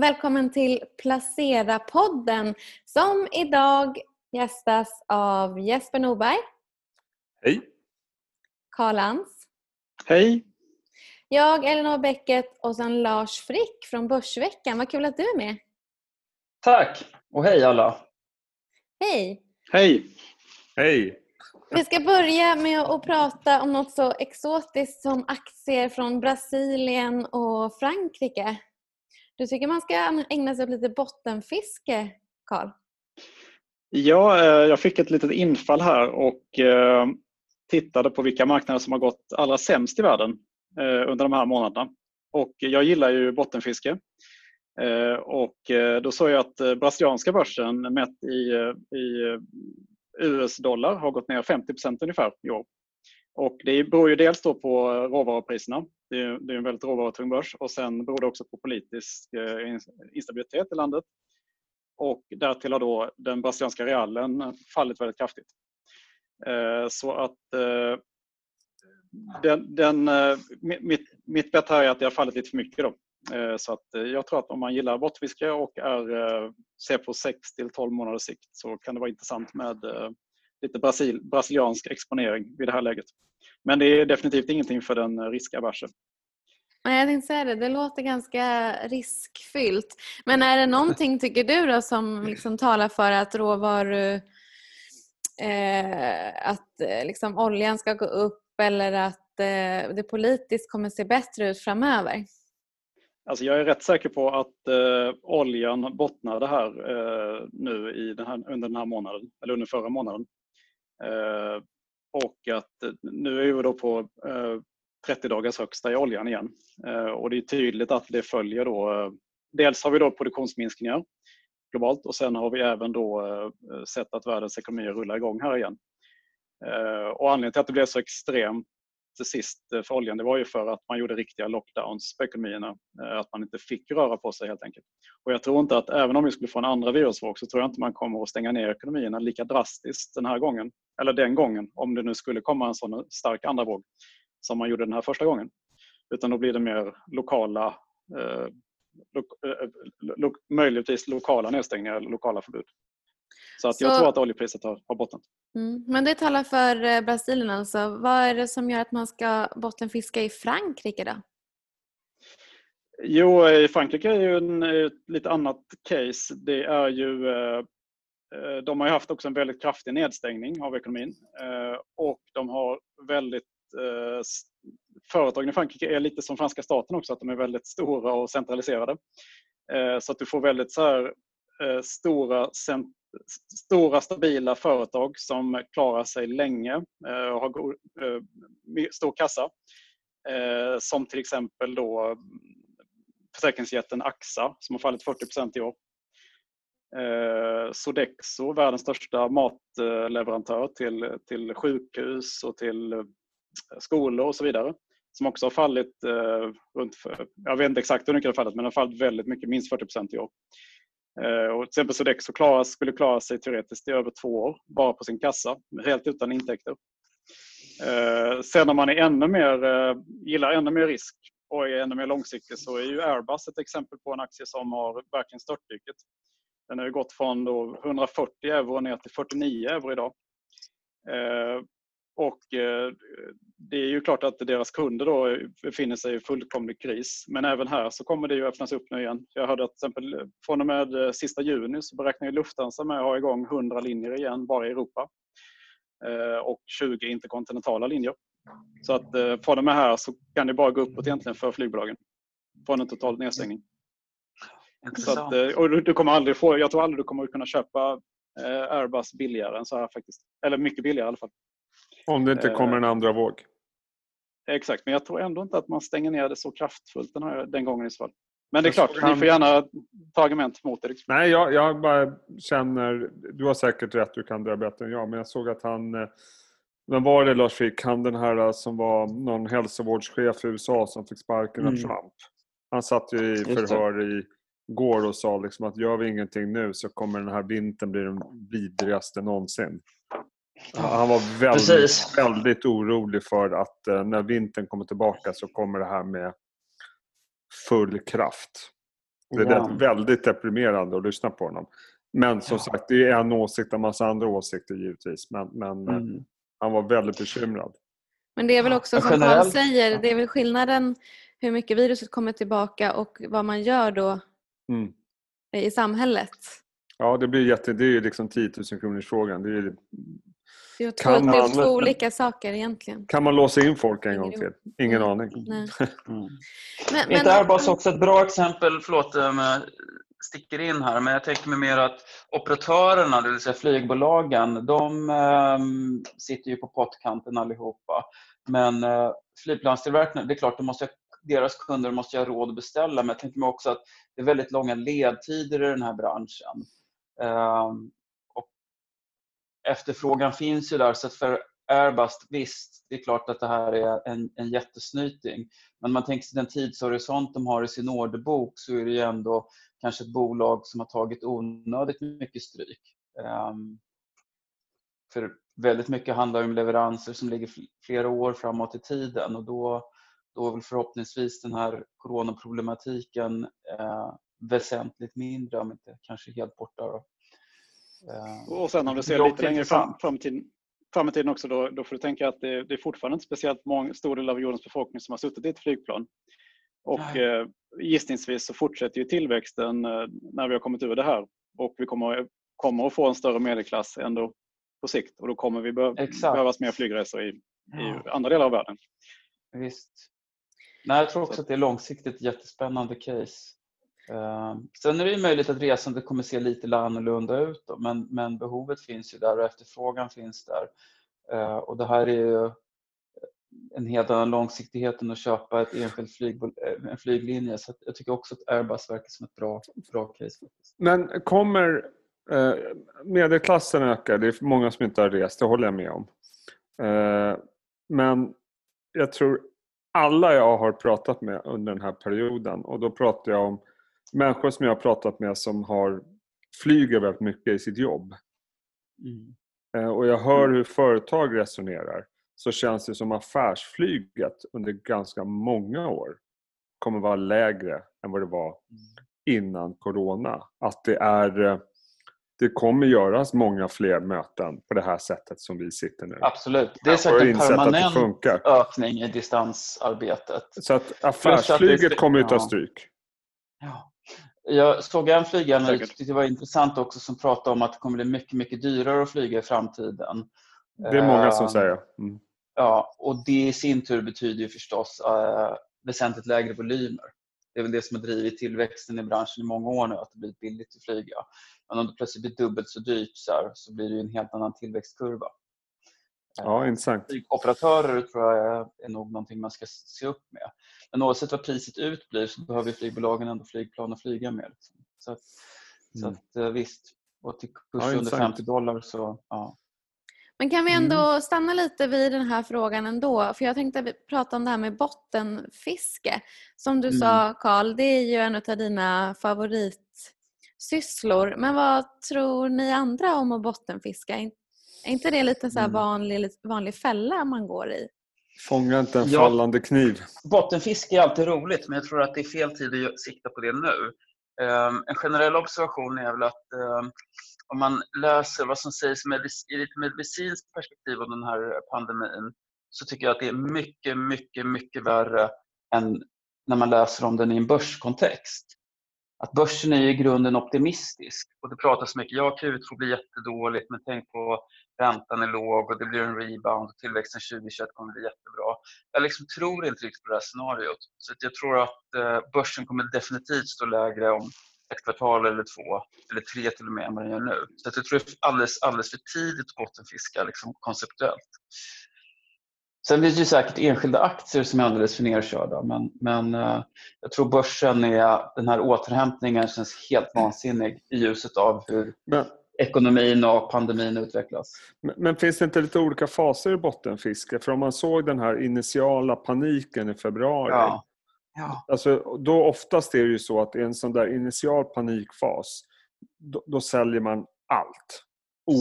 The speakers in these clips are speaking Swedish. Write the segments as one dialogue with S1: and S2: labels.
S1: Välkommen till Placera-podden som idag gästas av Jesper Norberg.
S2: Hej.
S1: Karl Lantz.
S3: Hej.
S1: Jag, Elinor Bäcket och sen Lars Frick från Börsveckan. Vad kul att du är med.
S3: Tack och hej alla.
S1: Hej.
S3: Hej.
S2: Hej.
S1: Vi ska börja med att prata om något så exotiskt som aktier från Brasilien och Frankrike. Du tycker man ska ägna sig åt lite bottenfiske, Karl?
S3: Ja, eh, jag fick ett litet infall här och eh, tittade på vilka marknader som har gått allra sämst i världen eh, under de här månaderna. Och jag gillar ju bottenfiske. Och då såg jag att brasilianska börsen mätt i, i US-dollar har gått ner 50% ungefär i år. Och det beror ju dels då på råvarupriserna. Det är, det är en väldigt råvarutung börs och sen beror det också på politisk eh, instabilitet i landet. Och därtill har då den brasilianska realen fallit väldigt kraftigt. Eh, så att eh, den, den, mitt, mitt bett här är att det har fallit lite för mycket. Då. Så att jag tror att om man gillar bortfiske och är, ser på 6 till 12 månaders sikt så kan det vara intressant med lite Brasil, brasiliansk exponering vid det här läget. Men det är definitivt ingenting för den riskaverse.
S1: Nej, jag tänkte säga det. Det låter ganska riskfyllt. Men är det någonting, tycker du, då, som liksom talar för att råvaru... Eh, att eh, liksom, oljan ska gå upp eller att eh, det politiskt kommer se bättre ut framöver?
S3: Alltså jag är rätt säker på att eh, oljan bottnade här eh, nu i den här, under den här månaden, eller under förra månaden. Eh, och att eh, nu är vi då på eh, 30-dagars högsta i oljan igen. Och det är tydligt att det följer då, dels har vi då produktionsminskningar globalt och sen har vi även då sett att världens ekonomier rullar igång här igen. Och anledningen till att det blev så extremt sist eh, för oljan, det var ju för att man gjorde riktiga lockdowns på ekonomierna. Eh, att man inte fick röra på sig helt enkelt. Och jag tror inte att, även om vi skulle få en andra virusvåg, så tror jag inte man kommer att stänga ner ekonomierna lika drastiskt den här gången eller den gången, om det nu skulle komma en sån stark andra våg som man gjorde den här första gången. Utan då blir det mer lokala, eh, lo, eh, eh, lo, möjligtvis lokala nedstängningar eller lokala förbud. Så, att Så... jag tror att oljeprisset har, har bottnat.
S1: Mm. Men det talar för eh, Brasilien alltså. Vad är det som gör att man ska bottenfiska i Frankrike då?
S3: Jo, i Frankrike är ju en, ett lite annat case. Det är ju eh, Eh, de har haft också en väldigt kraftig nedstängning av ekonomin eh, och de har väldigt eh, Företagen i Frankrike är lite som franska staten också, att de är väldigt stora och centraliserade. Så att du får väldigt så här, stora, stora stabila företag som klarar sig länge eh, och har eh, stor kassa. Eh, som till exempel då mm, försäkringsjätten AXA som har fallit 40% i år. Sodexo, världens största matleverantör till, till sjukhus och till skolor och så vidare. Som också har fallit runt, jag vet inte exakt hur mycket det har fallit, men det har fallit väldigt mycket, minst 40 i år. Eh, och till exempel Sodexo klara, skulle klara sig teoretiskt i över två år bara på sin kassa, helt utan intäkter. Eh, sen om man är ännu mer, eh, gillar ännu mer risk och är ännu mer långsiktig så är ju Airbus ett exempel på en aktie som har verkligen störtdykt. Den har gått från då 140 euro ner till 49 euro idag. Och det är ju klart att deras kunder då befinner sig i fullkomlig kris. Men även här så kommer det ju öppnas upp nu igen. Jag hörde att till exempel från och med eh, sista juni så beräknar Lufthansa med att ha igång 100 linjer igen bara i Europa. Och 20 interkontinentala linjer. Så att från och med här så kan det bara gå uppåt egentligen för flygbolagen. Från en total nedstängning. Så att, eh, och du kommer aldrig få, jag tror aldrig du kommer kunna köpa eh, Airbus billigare än så här faktiskt. Eller mycket billigare i alla fall.
S2: Om det inte kommer en eh, andra våg?
S3: Exakt, men jag tror ändå inte att man stänger ner det så kraftfullt den, här, den gången i så fall. Men det är klart, han... ni får gärna ta argument mot det.
S2: Nej, jag, jag bara känner... Du har säkert rätt, du kan det bättre än jag. Men jag såg att han... Vem var det Lars fick? Han den här som var någon hälsovårdschef i USA som fick sparken av mm. Trump. Han satt ju i förhör i går och sa liksom att gör vi ingenting nu så kommer den här vintern bli den vidrigaste någonsin. Han var väldigt, väldigt orolig för att eh, när vintern kommer tillbaka så kommer det här med full kraft. Det är
S4: Ja.
S2: väldigt deprimerande att lyssna på honom. Men som
S4: Ja.
S2: sagt, det är en åsikt, en massa andra åsikter givetvis. Men, men eh,
S4: Mm.
S2: han var väldigt bekymrad.
S1: Men det är väl också
S4: Men
S1: som Carl säger,
S4: ja.
S1: det är väl skillnaden hur mycket viruset kommer tillbaka och vad man gör då
S2: Mm.
S1: i samhället.
S2: Ja, det blir jätte... Det är ju liksom 10 000 kronors frågan. Det är, ju-
S1: Är, två,
S2: Kan
S1: det är
S4: man-
S1: två olika saker egentligen.
S2: kan man låsa in folk en gång till? Ingen
S1: Mm.
S2: aning.
S1: Nej.
S4: Mm.
S1: Men,
S4: Är inte Airbus också ett bra exempel, förlåt om jag sticker in här, men jag tänker mig mer att operatörerna, det vill säga flygbolagen, de ehm, sitter ju på pottkanten allihopa. Men uh, flygplanstillverkarna, det är klart, de måste, deras kunder måste ju ha råd att beställa, men jag tänker mig också att det är väldigt långa ledtider i den här branschen. Ehm, efterfrågan finns ju där, så för Airbus, visst, det är klart att det här är en, en jättesnyting. Men man tänker sig den tidshorisont de har i sin orderbok så är det ju ändå kanske ett bolag som har tagit onödigt mycket stryk. Um, för väldigt mycket handlar om leveranser som ligger flera år framåt i tiden och då, då är väl förhoppningsvis den här coronaproblematiken eh, väsentligt mindre, om inte kanske helt borta. Då. Ehm,
S3: Och sen om du ser lite längre fram, fram, tiden, fram i tiden också, då, då får du tänka att det, det är fortfarande inte speciellt många, stor del av jordens befolkning som har suttit i ett flygplan. Och eh, gissningsvis så fortsätter ju tillväxten eh, när vi har kommit ur det här. Och vi kommer, kommer att få en större medelklass ändå på sikt. Och då kommer vi be-
S4: Exakt.
S3: behövas mer flygresor i,
S4: Ja.
S3: i andra delar av världen.
S4: Visst. Nej, jag tror också att det är långsiktigt jättespännande case. Ehm, sen är det ju möjligt att resandet kommer se lite annorlunda ut då, men, men behovet finns ju där och efterfrågan finns där. Ehm, och det här är ju eh, en helt annan långsiktighet än att köpa ett enskilt flyg, eh, en flyglinje. Så jag tycker också att Airbus verkar som ett bra, bra case.
S2: Men kommer eh, medelklassen öka? Det är många som inte har rest, det håller jag med om. Eh, men jag tror alla jag har pratat med under den här perioden och då pratar jag om människor som jag har pratat med som har flyger väldigt mycket i sitt jobb.
S4: Mm.
S2: Eh, och jag hör hur företag resonerar så känns det som affärsflyget under ganska många år kommer vara lägre än vad det var innan Corona. Att det är eh, det kommer göras många fler möten på det här sättet som vi sitter nu.
S4: Absolut. Det är säkert en
S2: att
S4: permanent
S2: funkar.
S4: ökning i distansarbetet.
S2: Så att
S4: att
S2: affärsflyget kommer ju ta stryk.
S4: Ja. Jag såg en tyckte det var intressant också, som pratade om att det kommer bli mycket, mycket dyrare att flyga i framtiden.
S2: Det är många som
S4: Eh,
S2: säger. Mm.
S4: Ja, och det i sin tur betyder ju förstås eh, väsentligt lägre volymer. Det är väl det som har drivit tillväxten i branschen i många år nu, att det blivit billigt att flyga. Men om det plötsligt blir dubbelt så dyrt så, här, så blir det en helt annan tillväxtkurva.
S2: Ja, intressant.
S4: Flygoperatörer tror jag är- är nog någonting man ska se upp med. Men oavsett vad priset ut blir så behöver flygbolagen ändå flygplan att flyga med. Liksom. Så, att, så
S2: Mm.
S4: att, eh, visst, och till kurs
S2: Ja,
S4: under
S2: intressant.
S4: 50 dollar så ja.
S1: Men kan vi
S2: Mm.
S1: ändå stanna lite vid den här frågan ändå? För jag tänkte vi- prata om det här med bottenfiske. Som du
S4: Mm.
S1: sa Karl, det är ju en av dina favoritsysslor. Men vad tror ni andra om att bottenfiska? Är inte det lite så här
S4: Mm.
S1: vanlig, vanlig fälla man går i?
S2: Fånga inte en
S4: Ja.
S2: fallande kniv.
S4: Bottenfiske är alltid roligt men jag tror att det är fel tid att sikta på det nu. Ehm, En generell observation är väl att ehm, om man läser vad som sägs i ett medicinskt perspektiv om den här pandemin så tycker jag att det är mycket, mycket, mycket värre än när man läser om den i en börskontext. Att börsen är ju i grunden optimistisk och det pratas mycket, ja Q2 blir jättedåligt men tänk på räntan är låg och det blir en rebound och tillväxten 2021 kommer bli jättebra. Jag liksom tror inte riktigt på det här scenariot. Så att jag tror att eh, börsen kommer definitivt stå lägre om ett kvartal eller två, eller tre till och med, än vad den gör nu. Så att jag tror det är alldeles, alldeles för tidigt att bottenfiska liksom, konceptuellt. Sen finns det ju säkert enskilda aktier som är alldeles för nerkörda men, men eh, jag tror börsen är, den här återhämtningen känns helt vansinnig i ljuset av hur ekonomin och pandemin utvecklas.
S2: men, men finns det inte lite olika faser i bottenfiske? För om man såg den här initiala paniken i februari.
S4: Ja. Ja.
S2: Alltså, då oftast är det ju så att i en sån där initial panikfas då, då säljer man allt.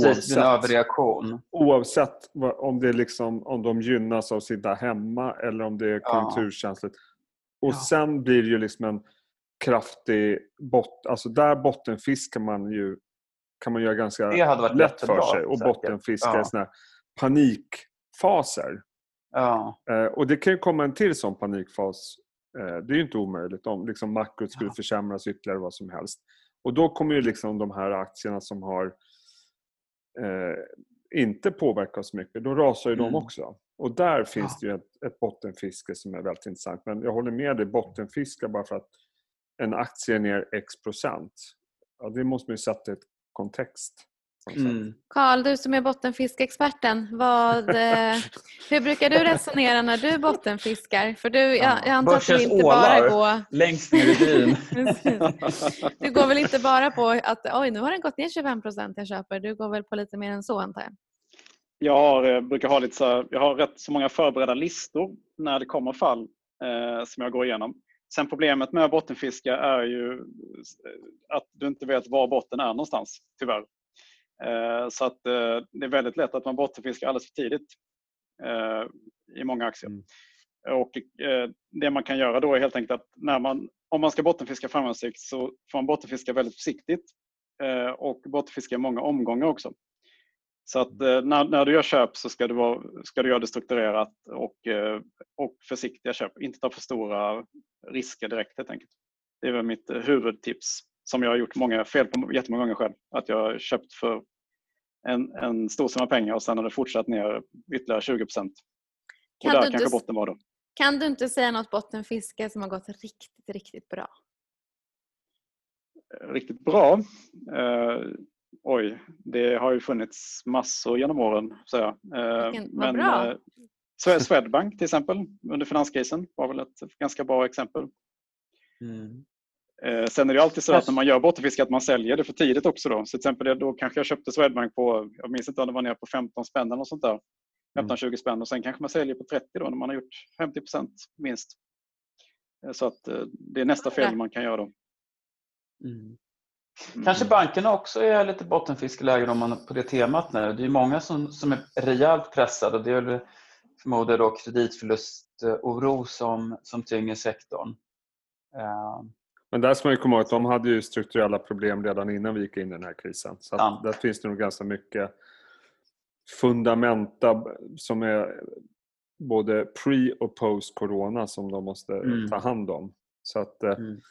S4: Precis, det är en
S2: Oavsett,
S4: överreaktion.
S2: oavsett om, det är liksom, om de gynnas av att sitta hemma eller om det är
S4: Ja.
S2: konjunkturkänsligt. Och
S4: Ja.
S2: sen blir det ju liksom en kraftig bot, alltså där bottenfiskar man ju kan man göra ganska
S4: Det hade varit
S2: lätt
S4: jättebra,
S2: för sig och
S4: säkert.
S2: bottenfiska
S4: Ja.
S2: i såna här panikfaser.
S4: Ja,
S2: Eh, och det kan ju komma en till sån panikfas. Eh, det är ju inte omöjligt om liksom makrot skulle
S4: Ja.
S2: försämras ytterligare vad som helst. Och då kommer ju liksom de här aktierna som har eh, inte påverkat så mycket, då rasar ju
S4: Mm.
S2: de också. Och där finns
S4: Ja.
S2: det ju ett, ett bottenfiske som är väldigt intressant. Men jag håller med dig, bottenfiska bara för att en aktie är ner x procent. Ja, det måste man ju sätta ett kontext.
S4: mm.
S1: Karl, du som är bottenfiskeexperten, vad, eh, hur brukar du resonera när du bottenfiskar? För du, jag, jag antar att du inte bara går...
S4: längst ner i byn.
S1: Du går väl inte bara på att oj, nu har den gått ner 25 procent jag köper. Du går väl på lite mer än så antar jag?
S3: Jag har, eh, brukar ha lite så jag har rätt så många förberedda listor när det kommer fall eh, som jag går igenom. Sen problemet med bottenfiska är ju eh, att du inte vet var botten är någonstans, tyvärr. Eh, så att eh, det är väldigt lätt att man bottenfiskar alldeles för tidigt i många aktier.
S2: Mm.
S3: Och Det man kan göra då är helt enkelt att när man, om man ska bottenfiska framgångsrikt så får man bottenfiska väldigt försiktigt och bottenfiska i många omgångar också. Så att eh, när, när du gör köp så ska du, vara, ska du göra det strukturerat och, eh, och försiktiga köp. Inte ta för stora risker direkt helt enkelt. Det är väl mitt eh, huvudtips som jag har gjort många fel på jättemånga gånger själv. Att jag har köpt för en, en stor summa pengar och sen har det fortsatt ner ytterligare 20 procent. Och där
S1: du,
S3: kanske botten var då.
S1: kan du inte säga något bottenfiske som har gått riktigt, riktigt bra?
S3: Riktigt bra. Oj, det har ju funnits massor genom åren. Så jag. Eh,
S1: Vilken- vad bra.
S3: eh, Swe- Swedbank till exempel under finanskrisen var väl ett ganska bra exempel.
S4: Mm.
S3: Eh, sen är det ju alltid så att när man gör bottenfiske att man säljer det för tidigt också. Då. Så till exempel då kanske jag köpte Swedbank på, jag minns inte om det var nere på 15 spänn eller sånt där. 15-20 spänn och sen kanske man säljer på 30 då när man har gjort 50% minst. Så att det är nästa fel man kan göra då.
S4: Mm.
S3: Mm.
S4: Kanske bankerna också är lite bottenfiskelägen om man på det temat nu. Det är många som, som är rejält pressade. Det är förmodligen då kreditförlustoro som, som tynger sektorn. Eh,
S2: Men där ska man ju komma ihåg att de hade ju strukturella problem redan innan vi gick in i den här krisen. Så att där finns det nog ganska mycket fundamenta som är både pre och post corona som de måste
S4: Mm.
S2: ta hand om. Så att eh,
S4: Mm.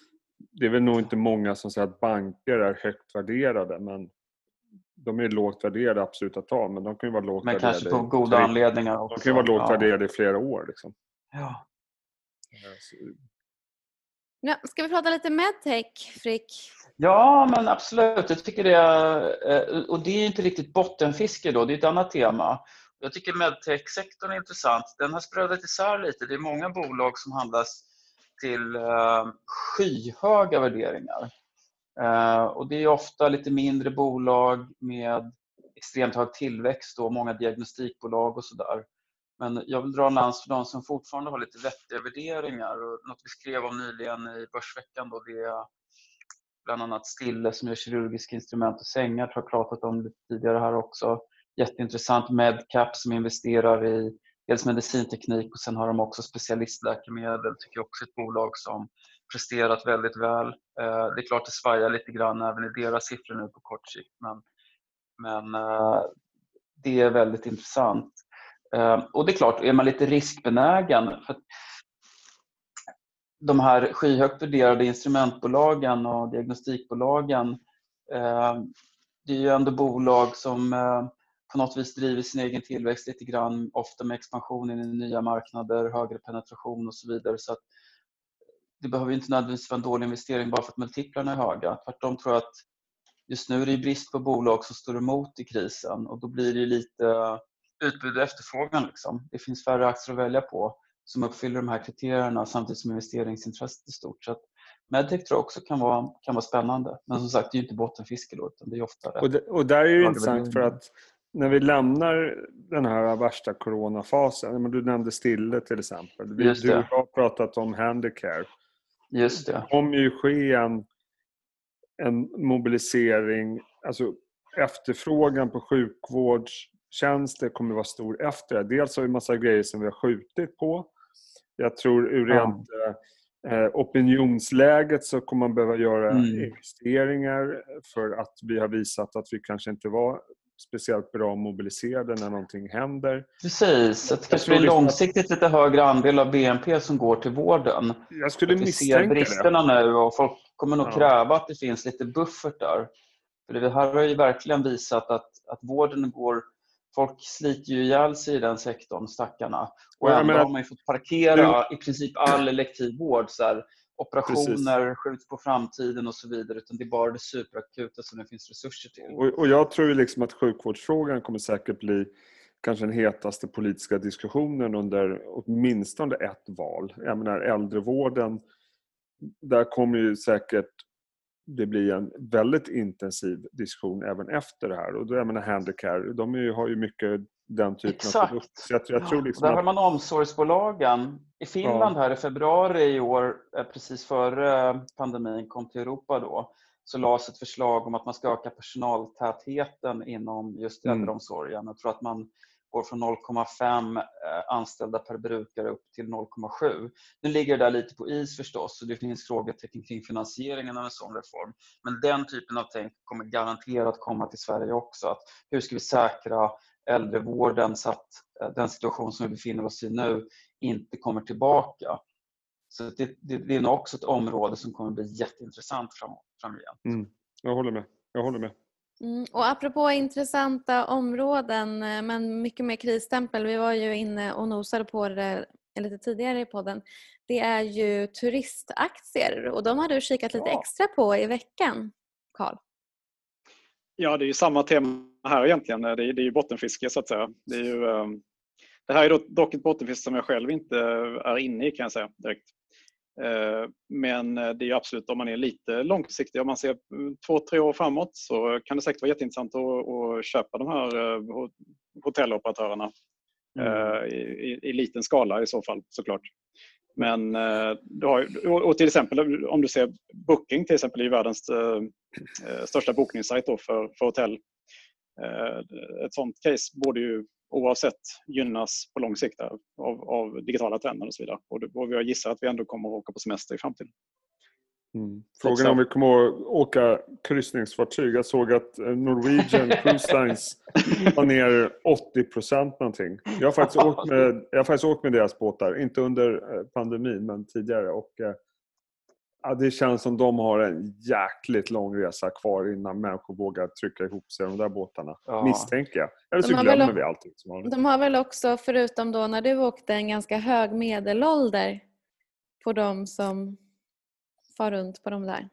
S2: Det är väl nog inte många som säger att banker är högt värderade men de är lågt värderade absoluta tal men de kan ju vara lågt
S4: Men
S2: värderade
S4: kanske på
S2: i
S4: goda
S2: tre-
S4: anledningar också.
S2: De kan ju vara lågt
S4: ja.
S2: värderade i flera år. Liksom.
S4: Ja.
S2: Eh,
S1: Ja, ska vi prata lite medtech, Frick?
S4: Ja, men absolut. Jag tycker det är, eh, och det är ju inte riktigt bottenfiske då, det är ett annat tema. Jag tycker medtech-sektorn är intressant. Den har sprödat isär lite. Det är många bolag som handlas till eh, skyhöga värderingar. Eh, och det är ofta lite mindre bolag med extremt hög tillväxt och många diagnostikbolag och sådär. Men jag vill dra en lans för de som fortfarande har lite vettiga värderingar. Och något vi skrev om nyligen i Börsveckan då, det är bland annat Stille som gör kirurgiska instrument och sängar. Jag har pratat om det tidigare här också. Jätteintressant. Medcap som investerar i dels medicinteknik och sen har de också specialistläkemedel. Tycker jag också är ett bolag som presterat väldigt väl. Eh, det är klart det svajar lite grann även i deras siffror nu på kort sikt men, men eh, det är väldigt intressant. Eh, och det är klart, är man lite riskbenägen för de här skyhögt värderade instrumentbolagen och diagnostikbolagen det är ju ändå bolag som eh, på något vis driver sin egen tillväxt lite grann, ofta med expansion in i nya marknader, högre penetration och så vidare. Så det behöver inte nödvändigtvis vara en dålig investering bara för att multiplarna är höga. Tvärtom tror jag att just nu är det brist på bolag som står emot i krisen och då blir det lite utbud och efterfrågan. Liksom. Det finns färre aktier att välja på som uppfyller de här kriterierna samtidigt som investeringsintresset är stort. Så Medtech tror jag också kan vara, kan vara spännande. Men som sagt, det är ju inte bottenfiske då, utan det är ofta rätt.
S2: Och, det, och där är det
S4: Ja,
S2: intressant för att när vi lämnar den här värsta coronafasen, du nämnde Stille till exempel. Vi, du har pratat om Handicare.
S4: Just det.
S2: Det kommer ju ske en, en mobilisering, alltså efterfrågan på sjukvårdstjänster kommer vara stor efter det. Dels har vi massa grejer som vi har skjutit på. Jag tror ur rent eh, opinionsläget så kommer man behöva göra
S4: Mm.
S2: investeringar för att vi har visat att vi kanske inte var speciellt bra mobiliserade när någonting händer.
S4: Precis, att det kanske blir
S2: liksom
S4: långsiktigt lite högre andel av BNP som går till vården.
S2: Jag skulle
S4: Att vi ser
S2: misstänka det.
S4: bristerna nu och folk kommer nog
S2: Ja.
S4: kräva att det finns lite buffert där. För det här har ju verkligen visat att, att vården går... Folk sliter ju ihjäl sig i den sektorn, stackarna. Och ändå har man ju fått parkera i princip all elektiv vård. Så här, operationer skjuts på framtiden och så vidare. Utan det är bara det superakuta som det finns resurser till.
S2: Och, och jag tror ju liksom att sjukvårdsfrågan kommer säkert bli kanske den hetaste politiska diskussionen under åtminstone ett val. Jag menar äldrevården, där kommer ju säkert det bli en väldigt intensiv diskussion även efter det här. Och då, jag menar Handicare, de ju, har ju mycket den typen av
S4: Exakt.
S2: produkter. Så jag, jag tror
S4: Ja,
S2: liksom
S4: där har man omsorgsbolagen. I Finland här i februari i år, eh, precis före pandemin kom till Europa då, så lades ett förslag om att man ska öka personaltätheten inom just
S2: Mm.
S4: äldreomsorgen. Jag tror att man går från 0,5 eh, anställda per brukare upp till 0,7. Nu ligger det där lite på is förstås och det finns frågetecken kring finansieringen av en sån reform. Men den typen av tänk kommer garanterat komma till Sverige också. Att hur ska vi säkra äldrevården så att eh, den situation som vi befinner oss i nu inte kommer tillbaka. Så det, det, det är nog också ett område som kommer bli jätteintressant fram, framgent.
S2: mm, jag håller med. Jag håller med.
S1: Mm, och apropå intressanta områden eh, men mycket mer krisstämpel, vi var ju inne och nosade på det lite tidigare i podden. Det är ju turistaktier och de har du kikat lite
S4: Ja.
S1: extra på i veckan, Karl.
S3: Ja, det är ju samma tema här egentligen. Det är, det är ju bottenfiske så att säga. Det, är ju, eh, det här är dock ett bottenfiske som jag själv inte är inne i kan jag säga direkt. Eh, Men det är ju absolut om man är lite långsiktig, om man ser mm, två, tre år framåt så kan det säkert vara jätteintressant att, att köpa de här eh, ho- hotelloperatörerna eh, i, i, i liten skala i så fall såklart. Men du har, och till exempel om du ser Booking till exempel är världens största bokningssajt för, för hotell. Eh, Ett sånt case borde ju oavsett gynnas på lång sikt av, av digitala trender och så vidare. Och, och jag gissar att vi ändå kommer att åka på semester i framtiden.
S2: Mm. Frågan är om vi kommer att åka kryssningsfartyg. Jag såg att eh, Norwegian Cruise Lines var ner 80 procent någonting. Jag har, faktiskt åkt med, jag har faktiskt åkt med deras båtar. Inte under eh, pandemin, men tidigare. Och, eh, ja, det känns som de har en jäkligt lång resa kvar innan människor vågar trycka ihop sig i de där båtarna.
S4: Ja.
S2: Misstänker jag. Eller så
S1: De har väl
S2: glömmer vi allting. Som vanligt.
S1: De har väl också, förutom då när du åkte, en ganska hög medelålder på de som far runt på de där.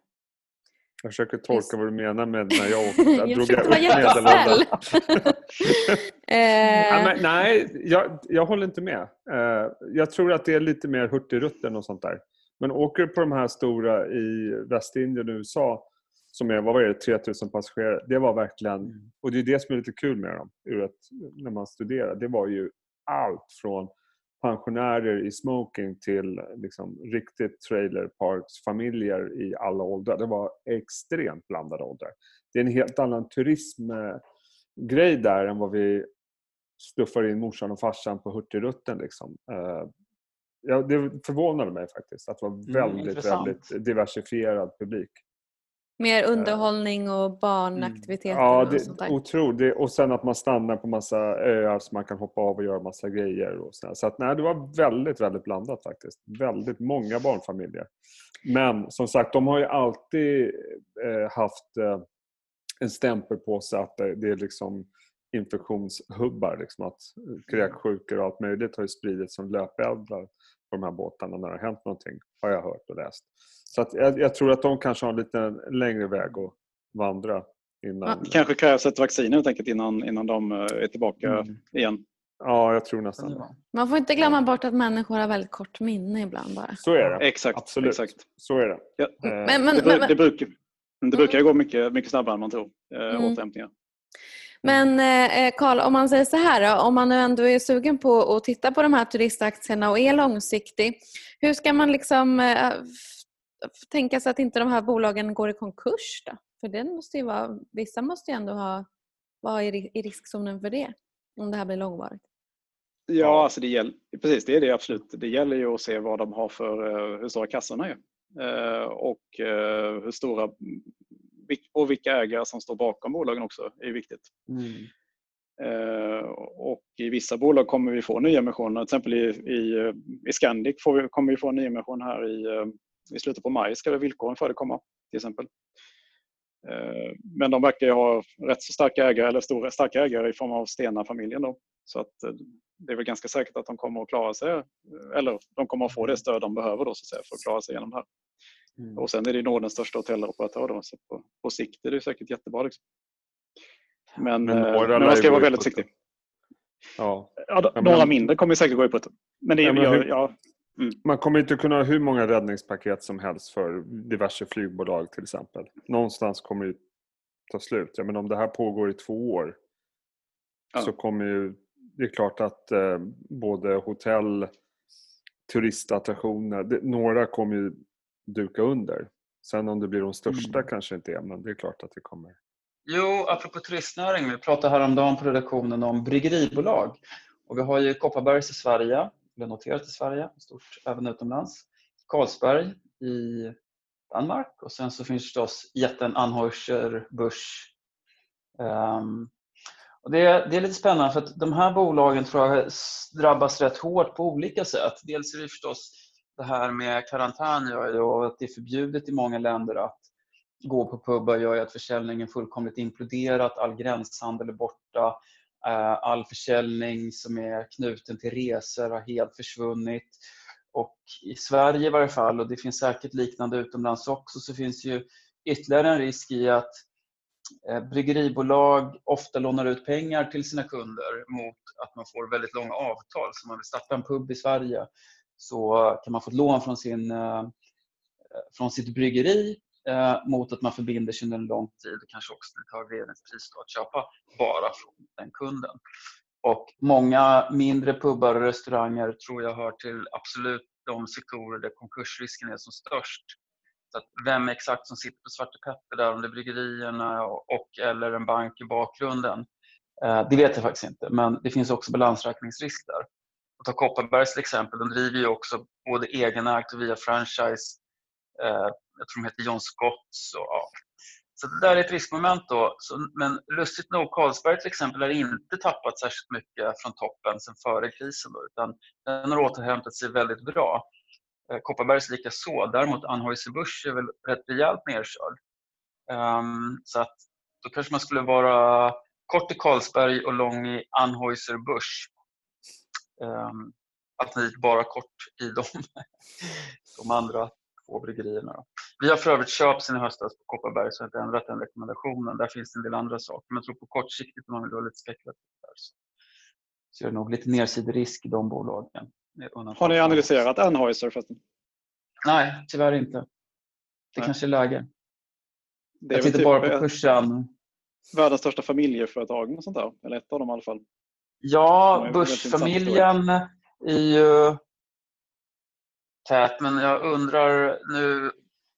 S2: Jag försöker tolka vad du menar med när jag åkte. Där
S1: Jag
S2: drog
S1: försökte
S2: upp medelåldern.
S1: Eh,
S2: men, nej, jag, jag håller inte med. Eh, jag tror att det är lite mer hurtigrutten och sånt där. Men åker du på de här stora i Västindien och USA som är, vad var det, 3000 passagerare. Det var verkligen, och det är det som är lite kul med dem ur ett, när man studerar. Det var ju allt från pensionärer i smoking till liksom, riktigt trailerparksfamiljer i alla åldrar. Det var extremt blandade åldrar. Det är en helt annan turismgrej där än vad vi stuffar in morsan och farsan på Hurtigruten. Liksom. Eh, ja, det förvånade mig faktiskt att det var väldigt,
S4: intressant.
S2: väldigt diversifierad publik.
S1: mer underhållning och barnaktiviteter
S2: Ja,
S1: och sånt
S2: det,
S1: där.
S2: otroligt. Och sen att man stannar på massa öar så man kan hoppa av och göra massa grejer. Och så så att, nej, det var väldigt, väldigt blandat faktiskt. Väldigt många barnfamiljer. Men som sagt, de har ju alltid eh, haft eh, en stämpel på sig att det, det är liksom infektionshubbar. Liksom att eh, kräksjukor och allt möjligt har ju spridits som löpeldar på de här båtarna när det har hänt någonting. Har jag hört och läst. Så att jag, jag tror att de kanske har en lite längre väg att vandra innan.
S3: Det kanske krävs ett vaccin helt enkelt innan, innan de eh, är tillbaka
S4: Mm.
S3: igen.
S2: Ja, jag tror nästan det.
S4: Ja.
S1: Man får inte glömma bort att människor har väldigt kort minne ibland bara.
S2: Så är det.
S3: Exakt.
S2: Absolut.
S3: exakt.
S2: Så är det.
S3: Ja.
S2: Eh,
S1: Men, men,
S3: det,
S1: men,
S3: det, brukar, det brukar
S2: Mm.
S3: ju gå mycket, mycket snabbare än man tror, eh,
S1: Mm.
S3: återhämtningen.
S1: Men eh, eh, Karl, om man säger så här då, om man nu ändå är sugen på att titta på de här turistaktierna och är långsiktig, hur ska man liksom eh, tänka sig att inte de här bolagen går i konkurs då? För det måste ju vara, vissa måste ju ändå ha, vara i, i riskzonen för det, om det här blir långvarigt.
S3: Ja, alltså det gäller, precis det är det absolut. Det gäller ju att se vad de har för, eh, hur stora kassorna är. Eh, och hur stora och vilka ägare som står bakom bolagen också är viktigt. Mm. Och i vissa bolag kommer vi få nyemissioner, till exempel i, i, i Scandic vi, kommer vi få en nyemission här i, i slutet på maj ska det villkoren för det komma till exempel. Men de verkar ju ha rätt så starka ägare, eller stora starka ägare i form av Stena-familjen. Då. Så att det är väl ganska säkert att de kommer att klara sig, eller de kommer att få det stöd de behöver då, så att säga, för att klara sig igenom det här. Mm. Och sen är det Nordens största hotelloperatör då, så på, på sikt är det säkert jättebra. Liksom. Men, men, eh, men man ska vara väldigt försiktig. Ja. Ja, några men, mindre kommer säkert gå i putten. Men det, ja, men hur, ja,
S2: mm. Man kommer inte kunna ha hur många räddningspaket som helst för diverse flygbolag till exempel. Någonstans kommer det ta slut. Ja, men om det här pågår i två år ja. så kommer ju det är klart att eh, både hotell, turistattraktioner, det, några kommer ju duka under. Sen om det blir de största mm. kanske inte är, men det är klart att det kommer.
S4: Jo, apropå turistnäring, vi pratade häromdagen på redaktionen om bryggeribolag. Och vi har ju Kopparbergs i Sverige, eller noterat i Sverige, stort även utomlands. Carlsberg i Danmark och sen så finns förstås jätten Anheuser-Busch um, och det, det, är lite spännande för att de här bolagen tror jag drabbas rätt hårt på olika sätt. Dels är det förstås det här med karantän gör och att det är förbjudet i många länder att gå på pubbar gör ju att försäljningen fullkomligt imploderat, all gränshandel är borta, eh, all försäljning som är knuten till resor har helt försvunnit. Och i Sverige i varje fall, och det finns säkert liknande utomlands också, så finns ju ytterligare en risk i att eh, bryggeribolag ofta lånar ut pengar till sina kunder mot att man får väldigt långa avtal. Så man vill starta en pub i Sverige så kan man få ett lån från, sin, eh, eh, från sitt bryggeri eh, mot att man förbinder sig under en lång tid och kanske också ett högre ledningspris att köpa bara från den kunden. Och många mindre pubbar och restauranger tror jag hör till absolut de sektorer där konkursrisken är som störst. Så att vem exakt som sitter på Svarte Petter där, om det är bryggerierna och, eller en bank i bakgrunden, eh, det vet jag faktiskt inte. Men det finns också balansräkningsrisk där. Och ta Kopparbergs till exempel, de driver ju också både egenägt och via franchise. Eh, jag tror de heter John Scotts. Och, ja. Så det där är ett riskmoment. Då. Så, men lustigt nog, Carlsberg till exempel har inte tappat särskilt mycket från toppen sen före krisen. Då, utan den har återhämtat sig väldigt bra. Eh, Kopparbergs likaså. Däremot Anheuser-Busch är väl rätt rejält nerkörd. Um, så att då kanske man skulle vara kort i Carlsberg och lång i Anheuser-Busch. Um, alternativt bara kort i de, de andra två bryggerierna. Då. Vi har för övrigt köpt sen i höstas på Kopparberg så jag har inte ändrat den rekommendationen. Där finns det en del andra saker. Men jag tror på kortsiktigt om man vill vara lite spekulativ där så, så är det nog lite nedsiderisk i de bolagen.
S3: Har ni analyserat Anheuser förresten?
S4: Nej, tyvärr inte. Det Nej. kanske är läge. Det är jag tittar typ bara på kursen.
S3: Världens största familjeföretag och sånt där. Eller ett av dem i alla fall.
S4: Ja, Börsfamiljen är ju tät. Men jag undrar, nu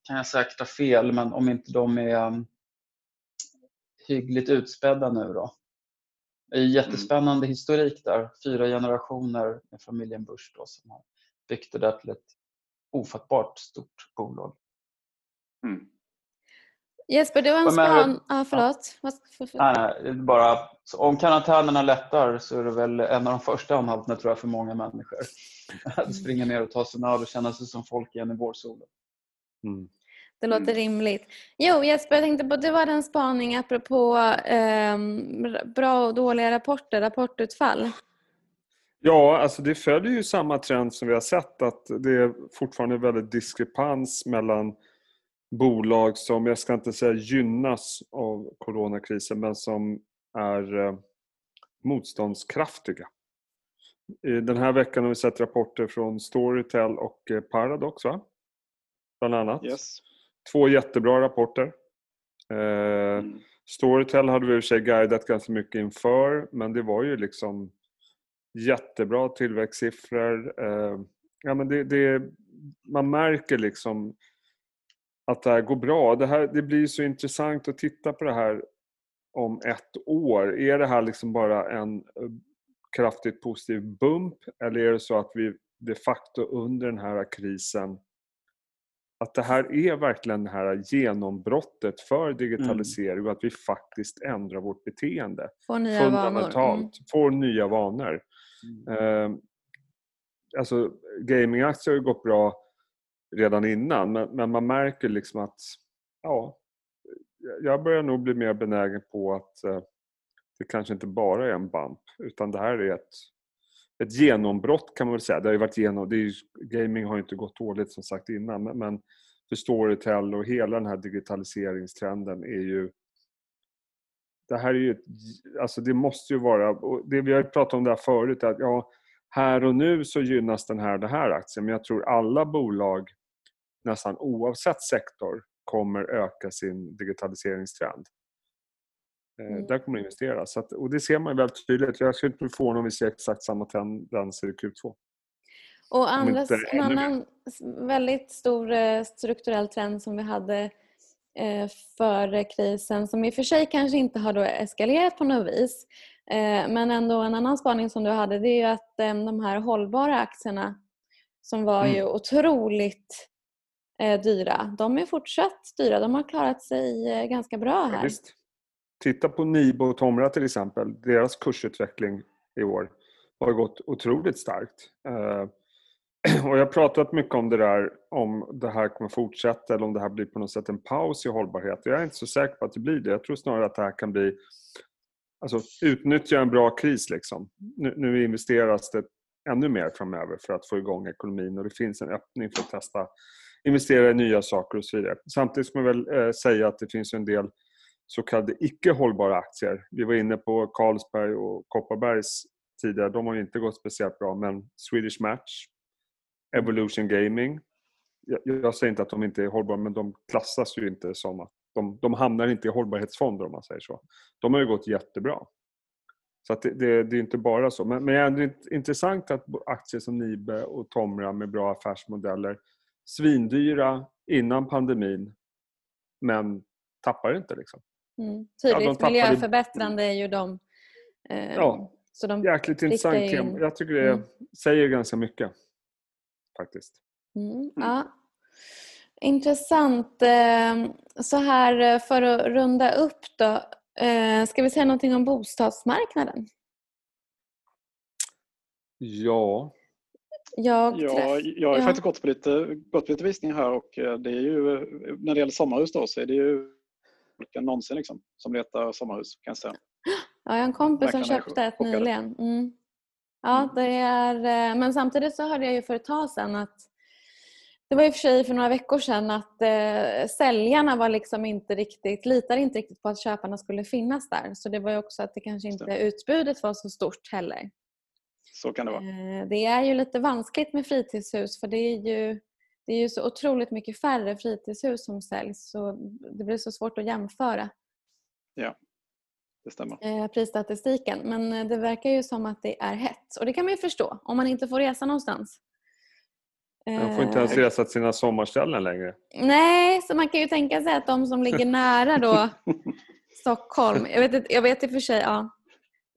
S4: kan jag säkert ha fel, men om inte de är um, hyggligt utspädda nu då. Det är mm. jättespännande mm. historik där. Fyra generationer med familjen Busch då, som har byggt det där till ett ofattbart stort bolag.
S1: Mm. Jesper, det var en span... Ah, förlåt.
S4: Nej, nej, bara, om karantänerna lättar så är det väl en av de första anhalterna tror jag för många människor. Att springa ner och ta sig en öl och känna sig som folk igen i vårsolen.
S1: Mm. Det låter mm. rimligt. Jo Jesper, jag tänkte på du hade en spaning apropå eh, bra och dåliga rapporter, rapportutfall.
S2: Ja, alltså det följer ju samma trend som vi har sett att det är fortfarande väldigt diskrepans mellan bolag som, jag ska inte säga gynnas av coronakrisen, men som är eh, motståndskraftiga. Den här veckan har vi sett rapporter från Storytel och eh, Paradox, va? Bland annat.
S3: Yes.
S2: Två jättebra rapporter. Eh, mm. Storytel hade vi i och för sig guidat ganska mycket inför, men det var ju liksom jättebra tillväxtsiffror. Ja, men det, det, man märker liksom att det här går bra. Det, här, det blir så intressant att titta på det här om ett år. Är det här liksom bara en kraftigt positiv bump eller är det så att vi de facto under den här krisen att det här är verkligen det här genombrottet för digitalisering och att vi faktiskt ändrar vårt beteende.
S1: Får nya
S2: fundamentalt.
S1: vanor. Mm.
S2: Får nya vanor. Eh, alltså gamingaktier har ju gått bra redan innan men, men man märker liksom att ja, jag börjar nog bli mer benägen på att eh, det kanske inte bara är en bump utan det här är ett, ett genombrott kan man väl säga. Det har ju varit genom, det är ju, gaming har ju inte gått dåligt som sagt innan men, men för Storytel och hela den här digitaliseringstrenden är ju det här är ju, alltså det måste ju vara, och det, vi har ju pratat om det här förut, att ja, här och nu så gynnas den här, den här aktien, men jag tror alla bolag nästan oavsett sektor kommer öka sin digitaliseringstrend. Eh,
S1: Mm.
S2: Där kommer det investeras. Att, och det ser man väldigt tydligt. Jag skulle inte bli förvånad om vi ser exakt samma tendenser i Q2.
S1: Och andra, en annan väldigt stor eh, strukturell trend som vi hade eh, före krisen som i och för sig kanske inte har då eskalerat på något vis. Men ändå en annan spaning som du hade det är ju att de här hållbara aktierna som var
S2: Mm.
S1: ju otroligt dyra, de är fortsatt dyra. De har klarat sig eh, ganska bra
S2: Ja,
S1: här.
S2: visst. Titta på Nibo och Tomra till exempel. Deras kursutveckling i år har gått otroligt starkt. Eh, och jag har pratat mycket om det där, om det här kommer fortsätta eller om det här blir på något sätt en paus i hållbarhet. Jag är inte så säker på att det blir det. Jag tror snarare att det här kan bli Alltså utnyttja en bra kris liksom. Nu, nu investeras det ännu mer framöver för att få igång ekonomin och det finns en öppning för att testa investera i nya saker och så vidare. Samtidigt ska man väl eh, säga att det finns ju en del så kallade icke hållbara aktier. Vi var inne på Carlsberg och Kopparbergs tidigare. De har ju inte gått speciellt bra men Swedish Match, Evolution Gaming. Jag, jag säger inte att de inte är hållbara men de klassas ju inte som att de, de hamnar inte i hållbarhetsfonder om man säger så. De har ju gått jättebra. Så att det, det, det är inte bara så. Men, men det är ändå intressant att aktier som Nibe och Tomra med bra affärsmodeller svindyra innan pandemin men tappar inte liksom.
S1: Mm.
S2: Ja, de
S1: Tydligt miljöförbättrande är ju de. Eh,
S2: Ja.
S1: Så de
S2: Jäkligt intressant
S1: in-
S2: tema. Jag tycker det
S1: Mm.
S2: säger ganska mycket. Faktiskt.
S1: Mm, ja. Intressant. Eh, Så här eh, för att runda upp då. eh, Ska vi säga någonting om bostadsmarknaden?
S2: Ja,
S1: Jag
S3: Ja, jag har
S1: ja.
S3: faktiskt gått på, lite, gått på lite visningar här och eh, det är ju, när det gäller sommarhus då så är det ju folk än någonsin liksom, som letar sommarhus kan jag säga.
S1: Ja, jag har en kompis som köpte ett nyligen. Mm. Ja, det är, eh, men samtidigt så hörde jag ju för ett tag sedan att det var i och för sig för några veckor sedan att eh, säljarna var liksom inte riktigt, litade inte riktigt på att köparna skulle finnas där. Så det var ju också att det kanske inte utbudet var så stort heller.
S3: Så kan det vara.
S1: Eh, Det är ju lite vanskligt med fritidshus för det är ju, det är ju så otroligt mycket färre fritidshus som säljs så det blir så svårt att jämföra
S3: Det stämmer.
S1: eh, prisstatistiken. Men eh, det verkar ju som att det är hett och det kan man ju förstå om man inte får resa någonstans.
S2: de får inte ens resa till sina sommarställen längre.
S1: Nej, så man kan ju tänka sig att de som ligger nära då Stockholm, jag vet, inte- jag vet i och för sig, ja,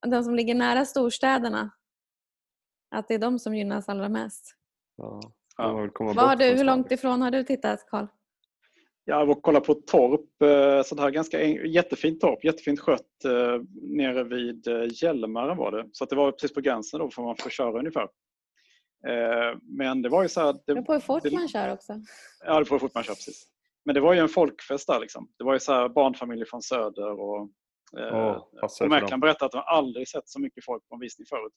S1: de som ligger nära storstäderna, att det är de som gynnas allra mest.
S2: Ja,
S3: Ja.
S2: har
S1: har du, hur långt ifrån har du tittat Karl?
S3: Jag var och kollade på ett torp, eh, sånt här ganska jättefint torp, jättefint skött eh, nere vid eh, Hjälmaren var det. Så att det var precis på gränsen då för man får köra ungefär. Men det var ju så här,
S1: Det beror på hur fort
S3: det-
S1: man kör också.
S3: ja det får fort man kör precis. Men det var ju en folkfest där liksom. Det var ju så här barnfamiljer från söder och eh,
S2: passar
S3: och mäklaren berättade att de aldrig sett så mycket folk på en visning förut.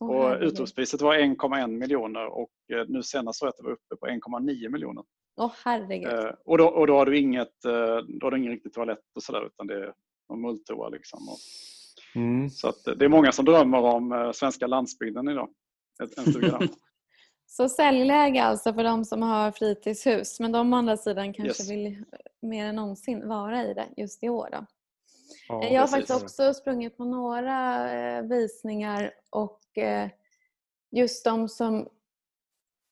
S3: Och
S1: herregud.
S3: utropspriset var 1,1 miljoner och eh, nu senast så att det var uppe på 1,9 miljoner.
S1: Åh herregud.
S3: Eh, och, då, och då har du inget, eh, då har du ingen riktig toalett och sådär utan det är någon mulltoa liksom. Och,
S2: Mm.
S3: så att, eh, det är många som drömmer om svenska landsbygden idag. Ett- En stuga där.
S1: Så säljläge alltså för de som har fritidshus men de å andra sidan kanske
S3: Yes.
S1: vill mer än någonsin vara i det just i år. Då.
S2: Ja,
S1: jag har
S3: precis.
S1: faktiskt också sprungit på några eh, visningar och eh, just de som,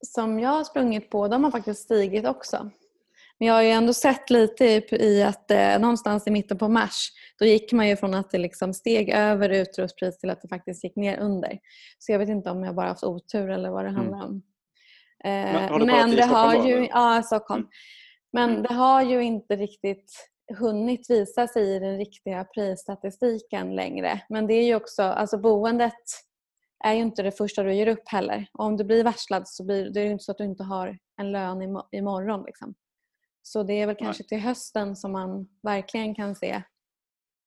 S1: som jag har sprungit på de har faktiskt stigit också. Men jag har ju ändå sett lite i, att eh, någonstans i mitten på mars då gick man ju från att det liksom steg över utrustpris till att det faktiskt gick ner under. Så jag vet inte om jag bara haft otur eller vad det
S2: Mm.
S1: handlar om. Eh,
S3: Men har du
S1: men
S3: pratat i
S1: det
S3: Stockholm
S1: har
S3: då,
S1: ju,
S3: eller?
S1: ja, Stockholm.
S3: Mm.
S1: Men det har ju inte riktigt hunnit visa sig i den riktiga prisstatistiken längre. Men det är ju också, alltså boendet är ju inte det första du ger upp heller. Och om du blir varslad så blir det är ju inte så att du inte har en lön imo- imorgon. Liksom. Så det är väl kanske till hösten som man verkligen kan se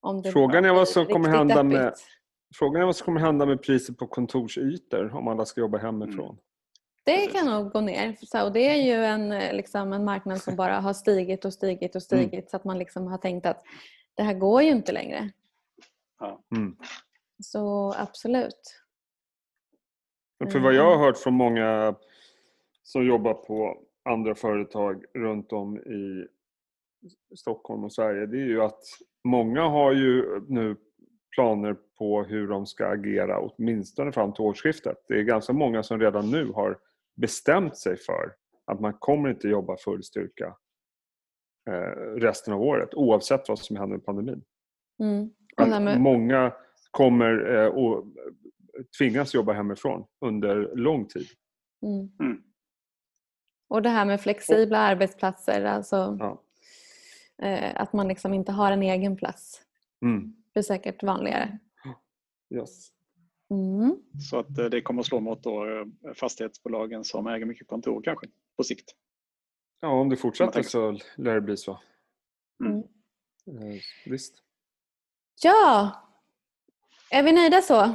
S1: om det
S2: Frågan är vad som kommer hända med,
S1: deppigt.
S2: frågan är vad som kommer hända med priset på kontorsytor om alla ska jobba hemifrån.
S1: Det
S3: Precis.
S1: kan nog gå ner. Så, och det är ju en, eh, liksom, en marknad som bara har stigit och stigit och
S2: Mm.
S1: stigit så att man liksom har tänkt att det här går ju inte längre.
S2: Mm.
S1: Så absolut.
S2: För vad jag har
S1: Mm.
S2: hört från många som jobbar på andra företag runt om i Stockholm och Sverige, det är ju att många har ju nu planer på hur de ska agera åtminstone fram till årsskiftet. Det är ganska många som redan nu har bestämt sig för att man kommer inte jobba full styrka eh, resten av året oavsett vad som händer med pandemin.
S1: Mm. Och
S2: Att många kommer eh, att tvingas jobba hemifrån under lång tid.
S1: mm.
S3: Mm.
S1: och det här med flexibla arbetsplatser, alltså
S2: Ja.
S1: eh, att man liksom inte har en egen plats.
S2: Mm.
S1: Det är säkert vanligare.
S2: Yes.
S1: Mm.
S3: Så att eh, det kommer att slå mot då, eh, fastighetsbolagen som äger mycket kontor kanske på sikt.
S2: Ja, om det fortsätter så lär det bli så.
S1: Mm.
S2: Eh, Visst.
S1: Ja, är vi nöjda så?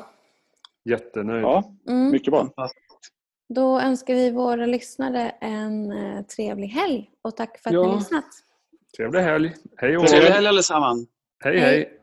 S2: Jättenöjd.
S3: Ja,
S1: Mm.
S3: mycket bra.
S1: Då önskar vi våra lyssnare en trevlig helg och tack för att
S2: Ja.
S1: ni lyssnat.
S2: Trevlig helg. Hej och.
S5: Trevlig helg allesammans!
S2: Hej
S1: Hej.
S2: hej.